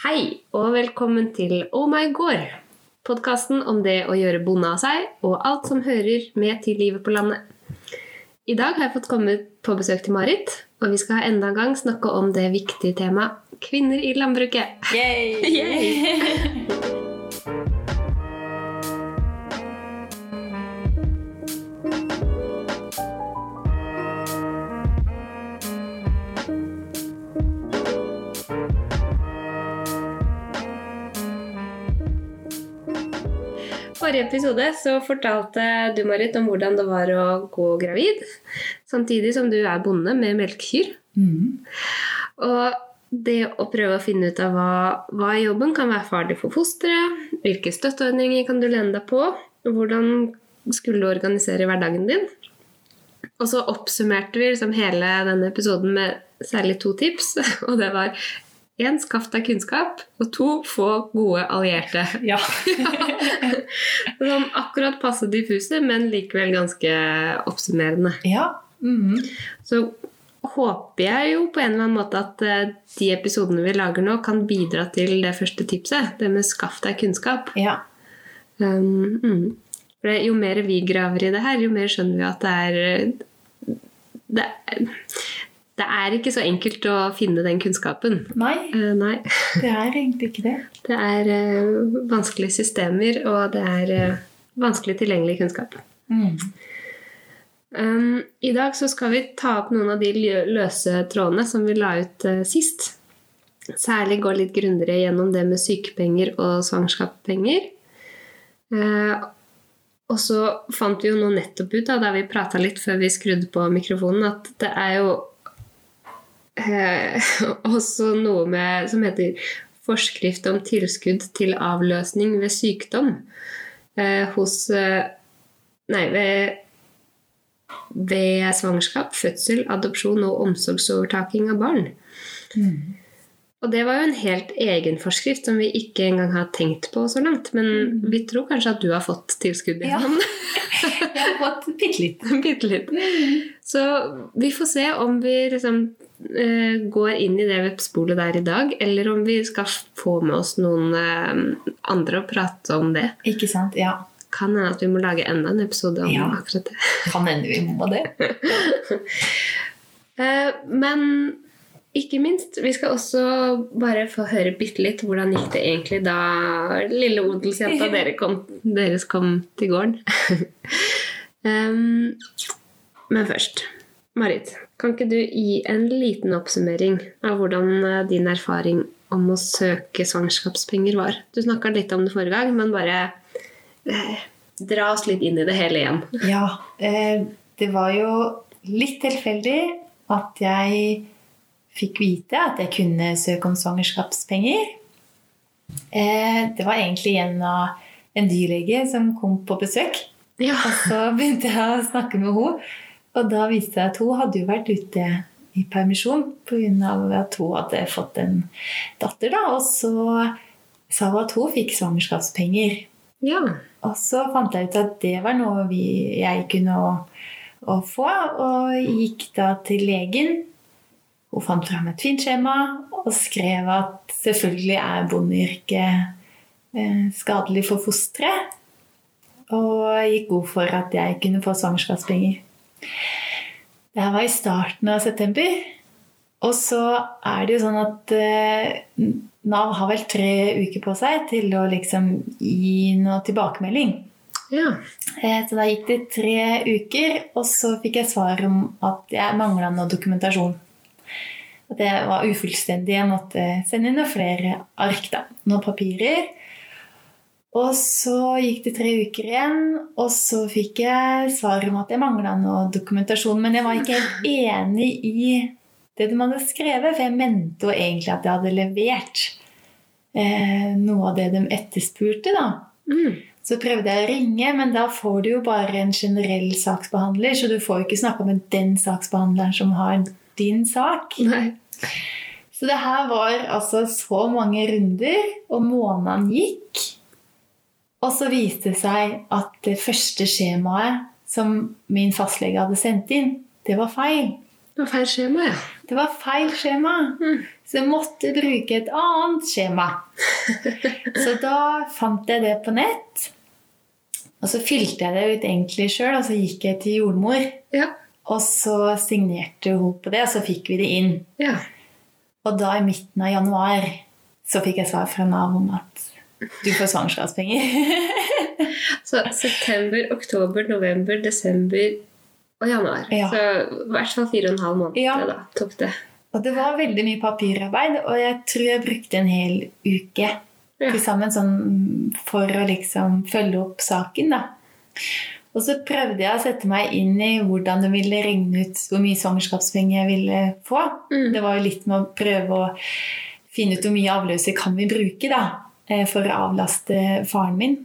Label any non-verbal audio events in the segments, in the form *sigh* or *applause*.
Hei, og velkommen til Oh my gård. Podkasten om det å gjøre bonde av seg, og alt som hører med til livet på landet. I dag har jeg fått komme på besøk til Marit, og vi skal enda en gang snakke om det viktige temaet kvinner i landbruket. Yay! *laughs* Yay! Forrige episode så fortalte du Marit, om hvordan det var å gå gravid, samtidig som du er bonde med melkekyr. Mm. Og det å prøve å finne ut av hva, hva i jobben kan være farlig for fosteret, hvilke støtteordninger kan du lene deg på, hvordan skulle du organisere hverdagen din. Og så oppsummerte vi liksom hele denne episoden med særlig to tips. *laughs* Og det var én, skaff deg kunnskap. Og to, få gode allierte. *laughs* Ja. *laughs* Sånn akkurat passe diffuse, men likevel ganske oppsummerende. ja. Mm. Så håper jeg jo på en eller annen måte at eh, de episodene vi lager nå, kan bidra til det første tipset. Det med skaff deg kunnskap. ja. Um, mm. For det, jo mer vi graver i det her, jo mer skjønner vi at det er det, er det er ikke så enkelt å finne den kunnskapen. Nei, Uh, nei. det er egentlig ikke det. *laughs* Det er uh, vanskelige systemer, og det er uh, vanskelig tilgjengelig kunnskap. Mm. Um, I dag så skal vi ta opp noen av de løse trådene som vi la ut sist. Særlig gå litt grundigere gjennom det med sykepenger og svangerskapspenger. Og så fant vi jo nå nettopp ut, da, da vi prata litt før vi skrudde på mikrofonen, at det er jo eh, *laughs* også noe med, som heter forskrift om tilskudd til avløsning ved sykdom eh, hos eh, Nei, ved, ved svangerskap, fødsel, adopsjon og omsorgsovertaking av barn. Mm. Og det var jo en helt egen forskrift som vi ikke engang har tenkt på så langt. Men vi tror kanskje at du har fått tilskudd Ja. gjennom *laughs* Jeg har fått *laughs* bitte litt. Litt. Så vi får se om vi liksom går inn i det spolet der i dag, eller om vi skal få med oss noen eh, andre og prate om det. Ikke sant? Ja. Kan hende at vi må lage enda en episode om Ja. akkurat det. *laughs* Kan hende vi må det. *laughs* Eh, men ikke minst, vi skal også bare få høre bitte litt hvordan gikk det egentlig da lille odelsjenta *laughs* dere kom, deres kom til gården. men først, Marit, kan ikke du gi en liten oppsummering av hvordan eh, din erfaring om å søke svangerskapspenger var? Du snakka litt om det forrige gang, men bare eh, dra oss litt inn i det hele igjen. *laughs* Ja. Eh, det var jo litt tilfeldig at jeg fikk vite at jeg kunne søke om svangerskapspenger. Eh, det var egentlig en av en dyrlege som kom på besøk. Ja. Og så begynte jeg å snakke med henne. Og da viste det seg at hun hadde jo vært ute i permisjon pga. at hun hadde fått en datter. da, Og så sa hun at hun fikk svangerskapspenger. ja. Og så fant jeg ut at det var noe vi, jeg kunne å, å få, og gikk da til legen. Hun fant fram et fint skjema og skrev at selvfølgelig er bondeyrket eh, skadelig for fosteret. Og gikk god for at jeg kunne få svangerskapspenger. Det her var i starten av september. Og så er det jo sånn at eh, Nav har vel tre uker på seg til å liksom gi noe tilbakemelding. ja. Eh, Så da gikk det tre uker, og så fikk jeg svar om at jeg mangla noe dokumentasjon. At jeg var ufullstendig. Jeg måtte sende inn noen flere ark, da. Noen papirer. Og så gikk det tre uker igjen, og så fikk jeg svar om at jeg mangla noe dokumentasjon. Men jeg var ikke helt *laughs* enig i det de hadde skrevet, for jeg mente jo egentlig at jeg hadde levert eh, noe av det de etterspurte. da. Mm. Så prøvde jeg å ringe, men da får du jo bare en generell saksbehandler, så du får jo ikke snakka med den saksbehandleren som har din sak. Nei. Så det her var altså så mange runder, og måneden gikk. Og så viste det seg at det første skjemaet som min fastlege hadde sendt inn, det var feil. Det var feil skjema, ja. Det var feil skjema. Så jeg måtte bruke et annet skjema. *laughs* Så da fant jeg det på nett. Og så fylte jeg det ut egentlig sjøl, og så gikk jeg til jordmor. Ja. Og så signerte hun på det, og så fikk vi det inn. ja. Og da i midten av januar så fikk jeg svar fra Nav om at du får svangerskapspenger. *laughs* Så september, oktober, november, desember og januar. Ja. Så i hvert fall fire og en halv måned Ja. da, tok det. Og det var veldig mye papirarbeid, og jeg tror jeg brukte en hel uke Ja. til sammen sånn, for å liksom følge opp saken. da. Og så prøvde jeg å sette meg inn i hvordan det ville regne ut hvor mye svangerskapspenger jeg ville få. Mm. Det var jo litt med å prøve å finne ut hvor mye avløser kan vi bruke da, for å avlaste faren min.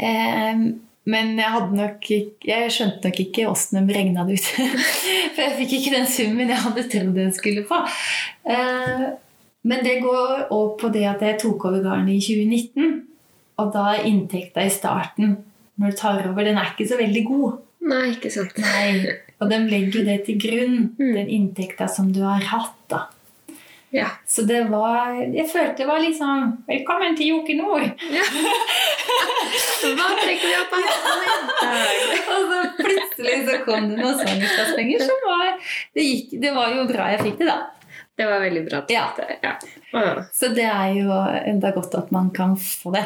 Eh, Men jeg, nok ikke, jeg skjønte nok ikke åssen de regna det ut. *laughs* For jeg fikk ikke den summen jeg hadde trodd jeg skulle få. Eh, Men det går òg på det at jeg tok over gården i 2019. Og da er inntekta i starten, når du tar over, den er ikke så veldig god. Nei, ikke sant. Nei. Og de legger jo det til grunn, Mm. den inntekta som du har hatt. Ja. Så det var Jeg følte det var liksom Velkommen til Joker Nord! Hva trekker vi opp av hesten? Og så plutselig så kom det noen svangerskapspenger som var det, gikk, det var jo bra jeg fikk det, da. Det var veldig bra. Ja. ja. Ah. Så det er jo enda godt at man kan få det.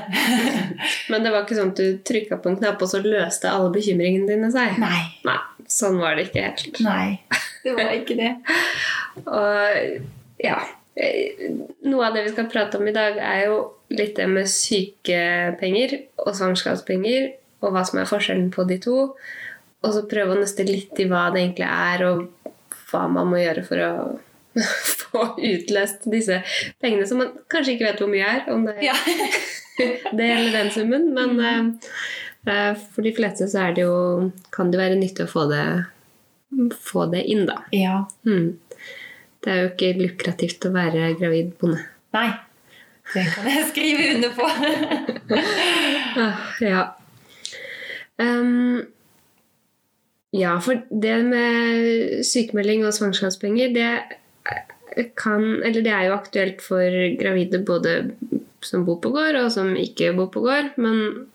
Men det var ikke sånn at du trykka på en knapp, og så løste alle bekymringene dine seg? Nei. Nei, sånn var det ikke helt. Nei. Det var ikke det. Og ja Noe av det vi skal prate om i dag, er jo litt det med sykepenger og svangerskapspenger, og hva som er forskjellen på de to. Og så prøve å nøste litt i hva det egentlig er, og hva man må gjøre for å *laughs* få utløst disse pengene som man kanskje ikke vet hvor mye er. Om det er Ja. *laughs* det eller den summen. Men eh, eh, for de fleste så er det jo, kan det være nyttig å få det, få det inn, da. ja. Mm. Det er jo ikke lukrativt å være gravid bonde. Nei. Det kan jeg skrive under på. *laughs* Ah, ja. Um, ja, for det med sykemelding og svangerskapspenger, det kan Eller det er jo aktuelt for gravide både som bor på gård, og som ikke bor på gård. Men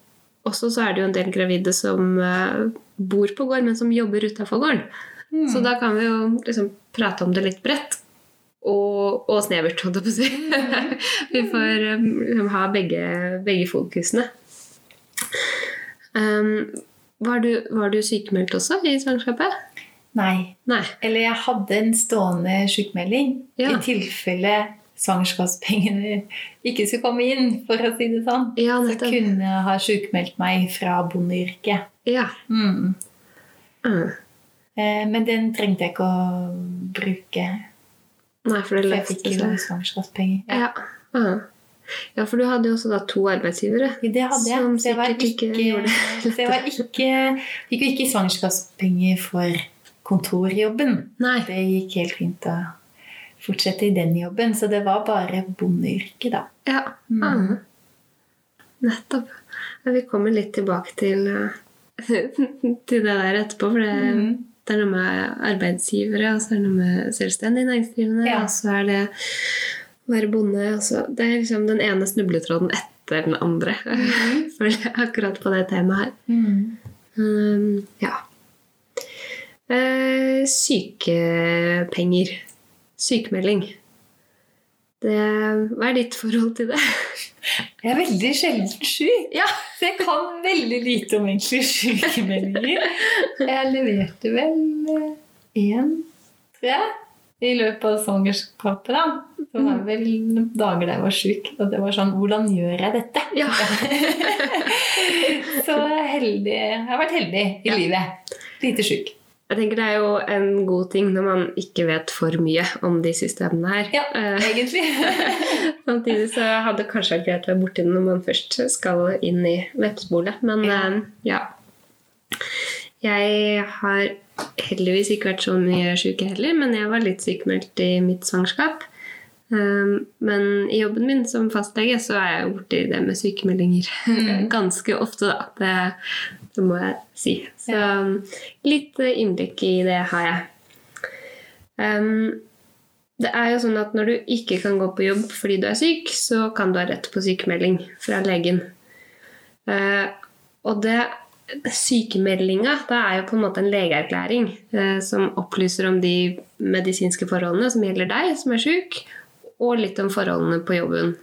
også så er det jo en del gravide som eh, bor på gård, men som jobber utafor gården. Så da kan vi jo liksom prate om det litt bredt. Og, og snevert, holdt jeg på å si. *laughs* vi får um, liksom ha begge, begge fokusene. Um, var, du, var du sykemeldt også i svangerskapet? Nei. Nei. Eller jeg hadde en stående sykemelding Ja. i tilfelle svangerskapspengene ikke skulle komme inn, for å si det sånn. Ja, Så kunne jeg ha sykemeldt meg fra bondeyrket. Ja. Mm. Mm. Eh, Men den trengte jeg ikke å bruke, Nei, for det for jeg fikk løste jo seg. svangerskapspenger. Ja. Ja. Ah. ja, for du hadde jo også da to arbeidsgivere. Det hadde jeg. Som Så jeg var ikke ikke, det *laughs* var ikke, fikk jo ikke svangerskapspenger for kontorjobben. Nei. Det gikk helt fint å fortsette i den jobben, så det var bare bondeyrket, da. Ja. Mm. Ah. Nettopp. Ja, vi kommer litt tilbake til, eh, *laughs* til det der etterpå, for det, Mm. Det er noe med arbeidsgivere, og så er det noe med selvstendig næringsdrivende, Ja. og så er det å være bonde. det er liksom den ene snubletråden etter den andre, *laughs* føler jeg akkurat på det temaet her. Mm. Um, ja. Uh, sykepenger. Sykemelding. Det, hva er ditt forhold til det? Jeg er veldig sjelden syk. Ja. Så jeg kan veldig lite om egentlig sykemeldinger. Jeg leverte vel én, tror jeg, i løpet av svangerskapet. da. Så det var vel noen dager da jeg var syk. Og det var sånn Hvordan gjør jeg dette? Ja. *laughs* Så heldig. Jeg har vært heldig i Ja. livet. Lite syk. Jeg tenker Det er jo en god ting når man ikke vet for mye om de systemene her. Ja, Eh, egentlig. *laughs* Samtidig så hadde det kanskje vært greit å være borti det når man først skal inn i vepsbolet. Men Ja. eh, ja. Jeg har heldigvis ikke vært så mye syk heller, men jeg var litt sykmeldt i mitt svangerskap. Um, Men i jobben min som fastlege så er jeg borti det med sykemeldinger Mm. *laughs* ganske ofte, da. Det, det må jeg si. Så Ja. litt innblikk i det har jeg. Em, det er jo sånn at når du ikke kan gå på jobb fordi du er syk, så kan du ha rett på sykemelding fra legen. Eh, og det sykemeldinga da er jo på en måte en legeerklæring eh, som opplyser om de medisinske forholdene som gjelder deg som er syk, og litt om forholdene på jobben.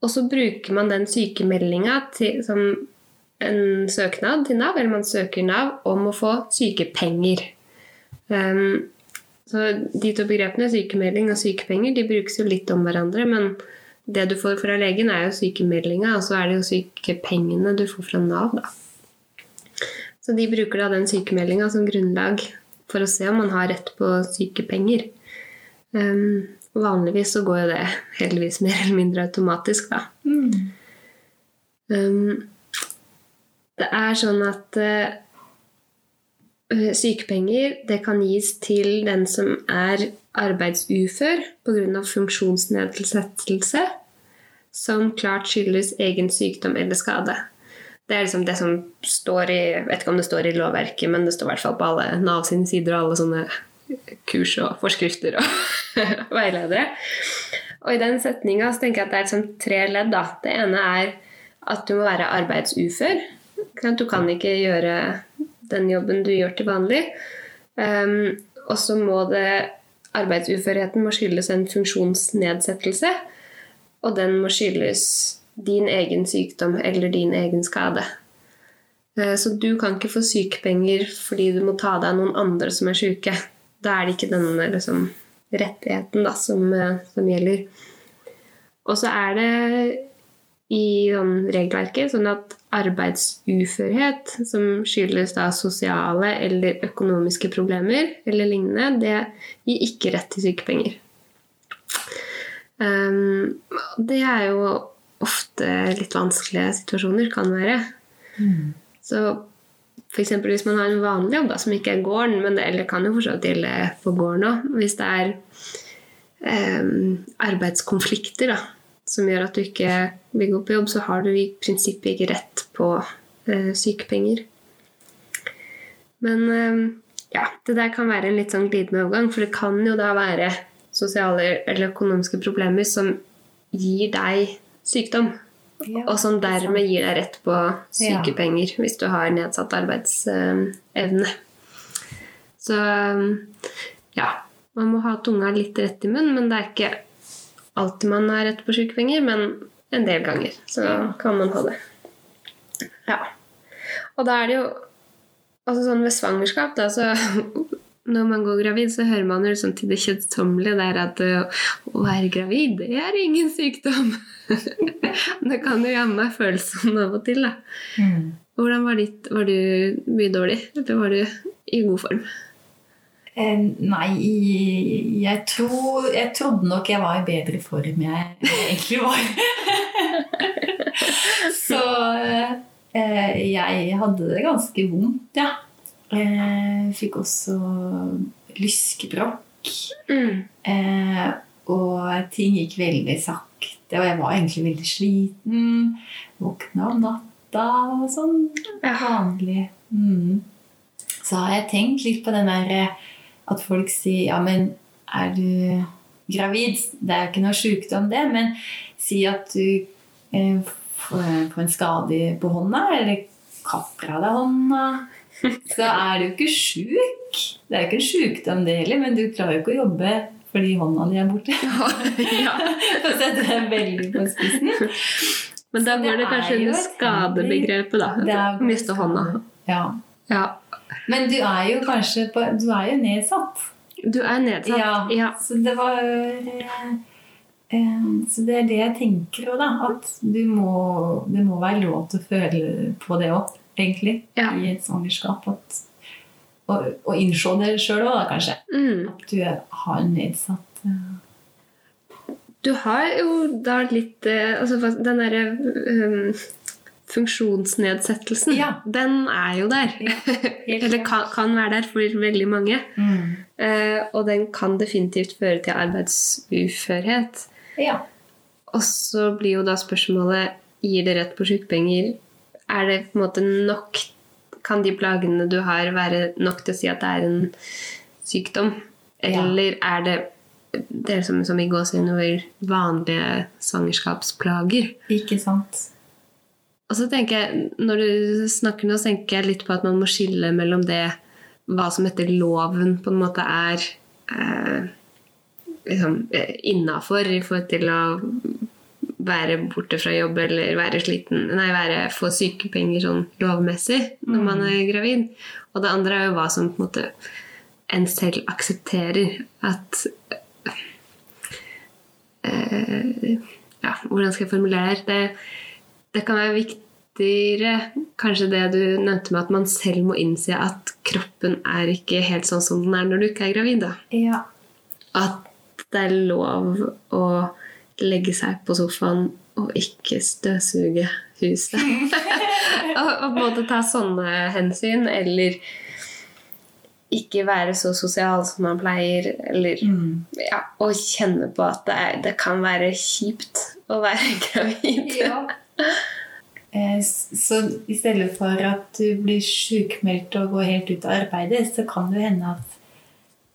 Og så bruker man den sykemeldinga som en søknad til Nav, eller man søker Nav om å få sykepenger. Um, så de to begrepene, sykemelding og sykepenger, de brukes jo litt om hverandre, men det du får fra legen, er jo sykemeldinga, og så er det jo sykepengene du får fra Nav, da. Så de bruker da den sykemeldinga som grunnlag for å se om man har rett på sykepenger. Um, vanligvis så går jo det heldigvis mer eller mindre automatisk, da. Mm. Um, det er sånn at uh, sykepenger det kan gis til den som er arbeidsufør pga. funksjonsnedsettelse som klart skyldes egen sykdom eller skade. Det er liksom det som står i Jeg vet ikke om det står i lovverket, men det står i hvert fall på alle Nav sine sider og alle sånne kurs og forskrifter og *laughs* veiledere. Og i den setninga så tenker jeg at det er liksom tre ledd. da. Det ene er at du må være arbeidsufør. Du kan ikke gjøre den jobben du gjør til vanlig. Um, og så må det Arbeidsuførheten må skyldes en funksjonsnedsettelse. Og den må skyldes din egen sykdom eller din egen skade. Eh, Så du kan ikke få sykepenger fordi du må ta deg av noen andre som er syke. Da er det ikke denne liksom, rettigheten da, som, eh, som gjelder. Og så er det i sånn, regelverket sånn at arbeidsuførhet, som skyldes da sosiale eller økonomiske problemer eller lignende, det gir ikke rett til sykepenger. Um, det er jo ofte litt vanskelige situasjoner, kan være. Mm. Så f.eks. hvis man har en vanlig jobb da, som ikke er gården, men det, eller kan jo fortsatt gjelde på gården òg, hvis det er em, arbeidskonflikter da, som gjør at du ikke vil gå på jobb, så har du i prinsippet ikke rett på eh, sykepenger. Men em, ja, det der kan være en litt sånn glidende overgang, for det kan jo da være sosiale eller økonomiske problemer som gir deg sykdom. Ja. Og som dermed gir deg rett på sykepenger hvis du har nedsatt arbeidsevne. Så ja, man må ha tunga litt rett i munnen, men det er ikke alltid man har rett på sykepenger, men en del ganger så kan man ha det. Ja. Og da er det jo altså sånn ved svangerskap, da, så når man går gravid, så hører man jo liksom til det kjedsommelige der at å være gravid, det er ingen sykdom. *laughs* det kan jo jammen meg føles sånn av og til, da. Mm. Hvordan var ditt Var du mye dårlig, eller var du i god form? Eh, nei, jeg, tror, jeg trodde nok jeg var i bedre form jeg egentlig var. *laughs* Så eh, jeg hadde det ganske vondt, ja. Eh, fikk også lyskebrokk. Mm. Eh, og ting gikk veldig sakte, og jeg var egentlig veldig sliten. Våkna om natta og sånn vanlig. Mm. Så har jeg tenkt litt på den der eh, at folk sier ja, men er du gravid? Det er jo ikke noe sykdom, det, men si at du eh, får får en skade på hånda, eller kapper av deg hånda, *laughs* så er du ikke sjuk. Det er jo ikke en sykdom, det heller, men du klarer jo ikke å jobbe fordi hånda di er borte. ja. *laughs* Å sette det veldig på spissen. Men da går det det kanskje er under skadebegrepet, da. Det Miste hånda. Ja. Ja. Men du er jo kanskje på, Du er jo nedsatt. Du er nedsatt. Ja, Ja. Så det var eh, eh, Så det er det jeg tenker òg, da. At du må, det må være lov til å føle på det òg, egentlig. Ja. I et svangerskap. At, og, og innse det sjøl òg, kanskje. Mm. At du har nedsatt uh... Du har jo da litt uh, altså, Den derre um, funksjonsnedsettelsen, Ja. den er jo der. Ja, *laughs* Eller kan, kan være der for veldig mange. mm. Eh, og den kan definitivt føre til arbeidsuførhet. Ja. Og så blir jo da spørsmålet gir det rett på sykepenger. Er det på en måte nok Kan de plagene du har, være nok til å si at det er en sykdom? Eller er det det som, som i gåsehud over vanlige svangerskapsplager? Ikke sant? Og så tenker jeg, Når du snakker nå, tenker jeg litt på at man må skille mellom det hva som etter loven på en måte er eh, liksom, innafor i forhold til å være borte fra jobb eller være sliten Nei, være, få sykepenger sånn lovmessig når man er gravid. Og det andre er jo hva som på en måte en selv aksepterer. At øh, Ja, hvordan skal jeg formulere det? Det kan være viktigere kanskje det du nevnte med at man selv må innse at kroppen er ikke helt sånn som den er når du ikke er gravid. da. Ja. At det er lov å legge seg på sofaen og ikke støvsuge huset. *laughs* og, og måte ta sånne hensyn, eller ikke være så sosial som man pleier, eller Mm. ja, og kjenne på at det, er, det kan være kjipt å være *laughs* gravid. Ja. Eh, Så i stedet for at du blir sjukmeldt og går helt ut av arbeidet, så kan det hende at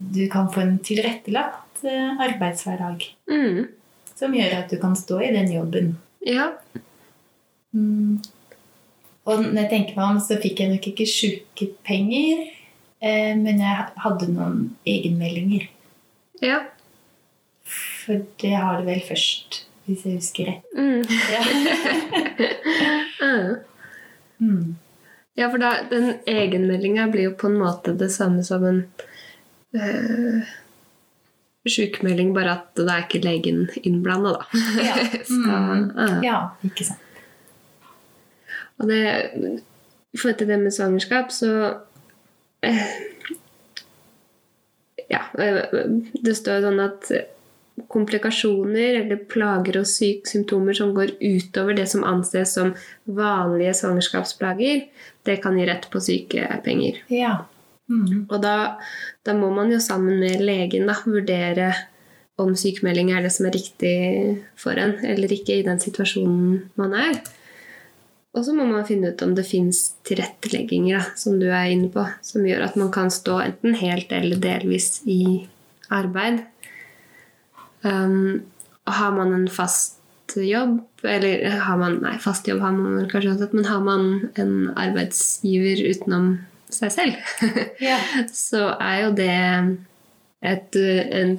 du kan få en tilrettelagt eh, arbeidshverdag Mm. Som gjør at du kan stå i den jobben. Ja. Mm. Og når jeg tenker meg om, så fikk jeg nok ikke sjukepenger, eh, men jeg hadde noen egenmeldinger. Ja. For det har du vel først, hvis jeg husker rett. Mm. Ja. *laughs* Mm. Ja, for da, den egenmeldinga blir jo på en måte det samme som en uh, sjukmelding, bare at da er ikke legen innblanda, da. Ja. *laughs* Så, Mm. ja. ja, ikke sant. Og det, i forhold til det med svangerskap, så eh, Ja, det står sånn at komplikasjoner eller plager og symptomer som går utover det som anses som vanlige svangerskapsplager, det kan gi rett på sykepenger. Ja. Mm. Og da, da må man jo sammen med legen da, vurdere om sykemelding er det som er riktig for en, eller ikke i den situasjonen man er. Og så må man finne ut om det fins tilrettelegginger, da, som du er inne på, som gjør at man kan stå enten helt eller delvis i arbeid. Um, har man en fast jobb, eller har man Nei, fast jobb har man kanskje uansett, men har man en arbeidsgiver utenom seg selv, *laughs* Ja. så er jo det et, en,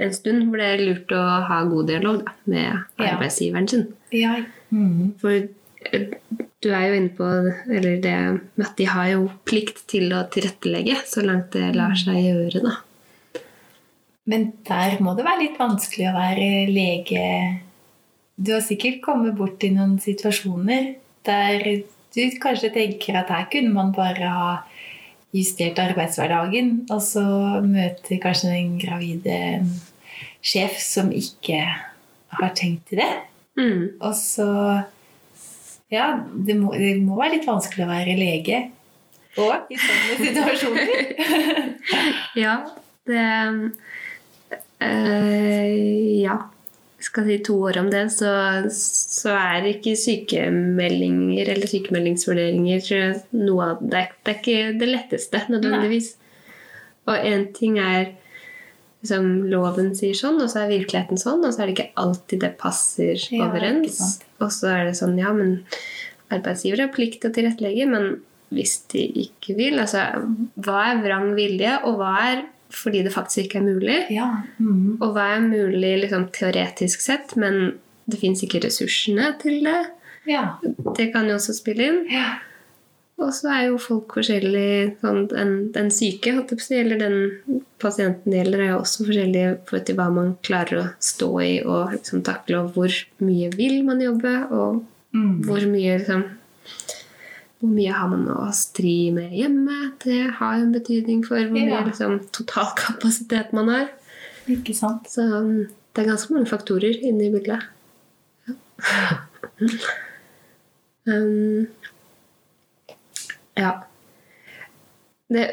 en stund hvor det er lurt å ha god dialog da, med arbeidsgiveren sin. ja. Mm. For eh, du er jo inne på eller det med at de har jo plikt til å tilrettelegge så langt det lar seg gjøre. da. Men der må det være litt vanskelig å være lege. Du har sikkert kommet bort i noen situasjoner der du kanskje tenker at her kunne man bare ha justert arbeidshverdagen, og så møter kanskje den gravide sjef som ikke har tenkt til det. Mm. Og så Ja, det må, det må være litt vanskelig å være lege òg i sånne *laughs* situasjoner. Ja, det øh, Ja. Skal si to år om det, så, så er ikke sykemeldinger eller sykemeldingsvurderinger noe av det. Det er ikke det letteste, nødvendigvis. Og én ting er liksom, loven sier sånn, og så er virkeligheten sånn, og så er det ikke alltid det passer Ja, overens. Og så er det sånn, ja, men arbeidsgiver har plikt til å tilrettelegge, men hvis de ikke vil, altså hva er vrang vilje, og hva er fordi det faktisk ikke er mulig? Ja. Mm. Og hva er mulig liksom, teoretisk sett, men det fins ikke ressursene til det? Ja. Det kan jo også spille inn. ja. Og så er jo folk forskjellige. Sånn, den, den syke, holdt jeg på å si, eller den pasienten det gjelder, er jo også forskjellig for til hva man klarer å stå i og liksom, takle, og hvor mye vil man jobbe, og Mm. hvor mye liksom hvor mye har man å stri med hjemme? Det har jo en betydning for hvor mye Ja. liksom, totalkapasitet man har. Ikke sant? Så um, det er ganske mange faktorer inne i bildet. Ja. *laughs* um, ja. Det,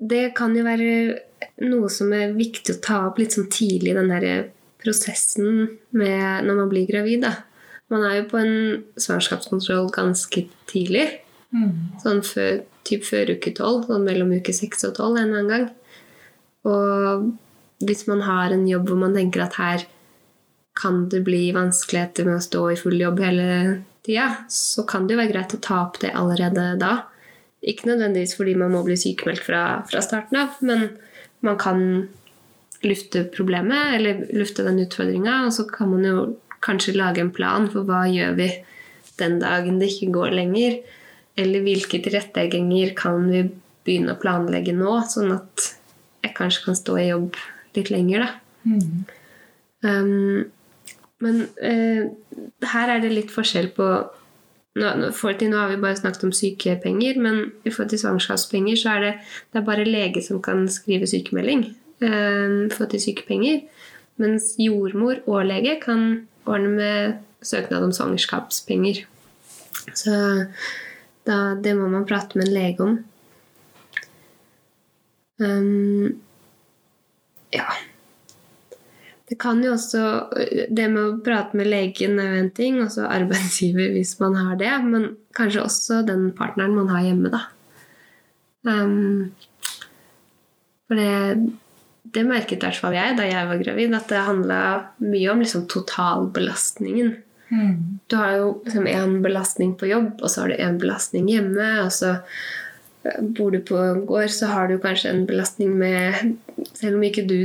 det kan jo være noe som er viktig å ta opp litt sånn tidlig i den der prosessen med når man blir gravid. Da. Man er jo på en svangerskapskontroll ganske tidlig. Mm. Sånn før, typ før uke tolv, sånn mellom uke seks og tolv en eller annen gang. Og hvis man har en jobb hvor man tenker at her kan det bli vanskeligheter med å stå i full jobb hele tida, så kan det jo være greit å ta opp det allerede da. Ikke nødvendigvis fordi man må bli sykemeldt fra, fra starten av, men man kan lufte problemet eller lufte den utfordringa, og så kan man jo kanskje lage en plan for hva gjør vi den dagen det ikke går lenger. Eller hvilke tilrettelegginger kan vi begynne å planlegge nå, sånn at jeg kanskje kan stå i jobb litt lenger, da. Mm. Um, men uh, her er det litt forskjell på nå, for til nå har vi bare snakket om sykepenger, men i forhold til svangerskapspenger så er det, det er bare lege som kan skrive sykemelding eh, for til sykepenger. Mens jordmor og lege kan ordne med søknad om svangerskapspenger. Så da, det må man prate med en lege om. Um, ja. Det kan jo også Det med å prate med legen er jo en ting, og så arbeidsgiver *laughs* hvis man har det, men kanskje også den partneren man har hjemme, da. Um, for det, det merket i hvert fall jeg da jeg var gravid, at det handla mye om liksom totalbelastningen. Mm. Du har jo liksom én belastning på jobb, og så har du én belastning hjemme. Og så eh, bor du på en gård, så har du kanskje en belastning med Selv om ikke du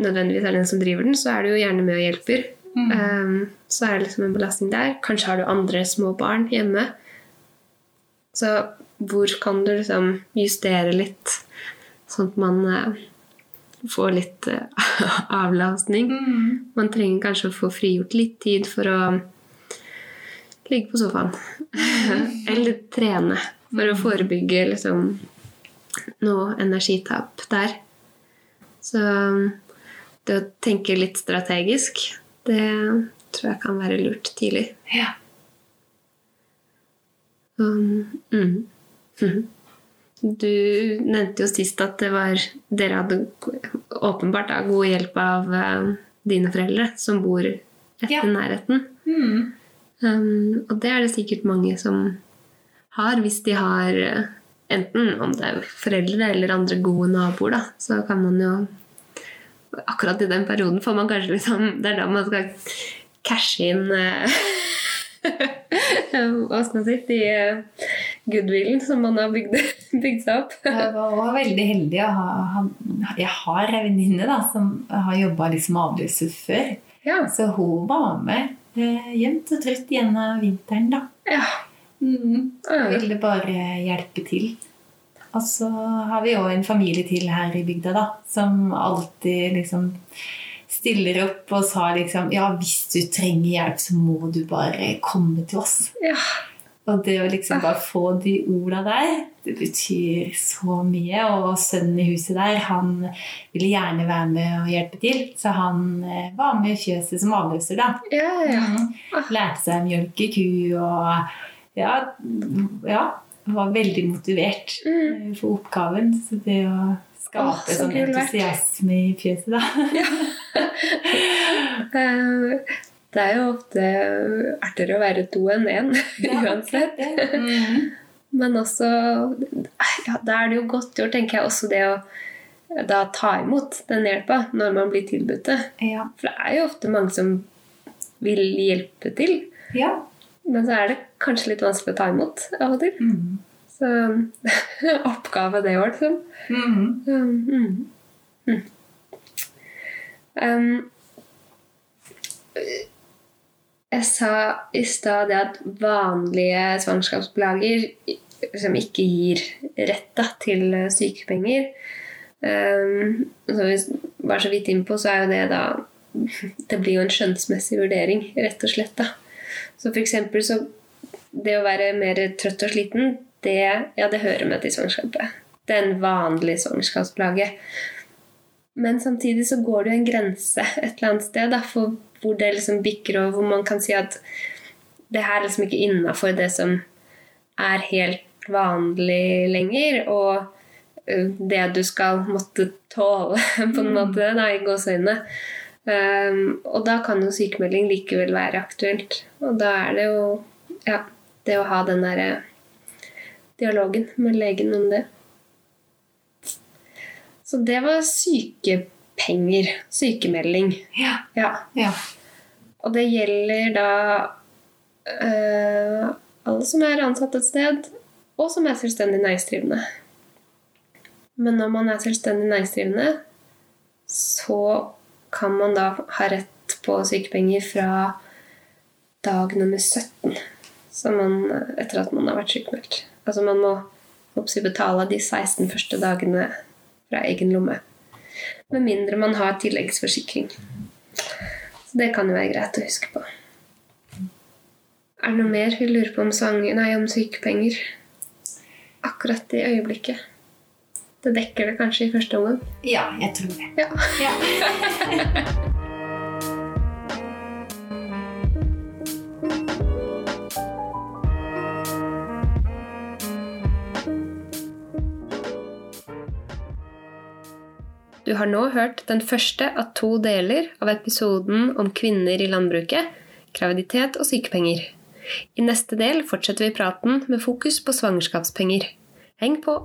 nødvendigvis er den som driver den, så er du jo gjerne med og hjelper. Mm. Um, så er det liksom en belastning der. Kanskje har du andre små barn hjemme. Så hvor kan du liksom justere litt, sånn at man får litt eh, *laughs* avlastning? Mm. Man trenger kanskje å få frigjort litt tid for å ligge på sofaen. *laughs* Eller trene for å forebygge liksom, noe energitap der. Så det å tenke litt strategisk, det tror jeg kan være lurt tidlig. Ja. Um, mm. *laughs* Du nevnte jo sist at det var, dere hadde åpenbart da, god hjelp av eh, dine foreldre som bor etter Ja. nærheten. Mm. Um, og det er det sikkert mange som har, hvis de har eh, enten om det er foreldre eller andre gode naboer, da, så kan man jo Akkurat i den perioden får man kanskje liksom Det er da man skal cashe inn uh, *laughs* Hva skal man si De goodwillen som man har bygd, *laughs* bygd seg opp. Jeg var også veldig heldig å ha Jeg har en venninne som har jobba liksom avløser før. Ja. Så hun var med eh, jevnt og trutt gjennom vinteren, da. ja. Mm. Jeg Ville bare hjelpe til. Og så har vi òg en familie til her i bygda, da, som alltid liksom stiller opp og sa liksom Ja, hvis du trenger hjelp, så må du bare komme til oss. ja. Og det å liksom bare få de orda der, det betyr så mye. Og sønnen i huset der, han ville gjerne være med og hjelpe til. Så han eh, var med i fjøset som avløser, da. ja, ja. Mhm. Lærte seg å mjølke ku og ja, ja, var veldig motivert Mm. eh, for oppgaven. Så det å skape Åh, så sånn entusiasme i fjøset, da. *laughs* Eh, Det er jo ofte artigere å være to enn én, *laughs* uansett. Mm. Men også ja, Da er det jo godt gjort, tenker jeg, også det å da ta imot den hjelpa når man blir tilbudt det. Ja. For det er jo ofte mange som vil hjelpe til, ja. men så er det kanskje litt vanskelig å ta imot av og til. Mm. Så *laughs* oppgave det òg, liksom. Mhm. Um, mm. Mm. Um, jeg sa i stad det at vanlige svangerskapsplager liksom ikke gir rett da, til sykepenger. Um, som vi var så vidt innpå, så er jo det da *laughs* Det blir jo en skjønnsmessig vurdering, rett og slett. da. Så eksempel så Det å være mer trøtt og sliten, det, ja, det hører med til svangerskapet. Det er en vanlig svangerskapsplage. Men samtidig så går det jo en grense et eller annet sted da, for hvor det liksom bikker over, hvor man kan si at det her er liksom ikke innafor det som er helt vanlig lenger, og det du skal måtte tåle, *laughs* på en måte, da, i gåseøynene. Um, og da kan jo sykemelding likevel være aktuelt. Og da er det jo ja, det å ha den derre dialogen med legen om det. Så det var sykepenger. Sykemelding. Ja. Ja. ja. Og det gjelder da eh, alle som er ansatt et sted, og som er selvstendig næringsdrivende. Men når man er selvstendig næringsdrivende, så kan man da ha rett på sykepenger fra dag nummer 17 så man, etter at man har vært sykemeldt. Altså man må oppsi betale de 16 første dagene fra egen lomme. Med mindre man har tilleggsforsikring. Så det kan jo være greit å huske på. Er det noe mer vi lurer på om, sang, nei, om sykepenger akkurat i øyeblikket? Det dekker det kanskje i første omgang? ja, jeg tror det. Ja. Ja. *laughs* Du har nå hørt den første av to deler av episoden om kvinner i landbruket, graviditet og sykepenger. I neste del fortsetter vi praten med fokus på svangerskapspenger. Heng på!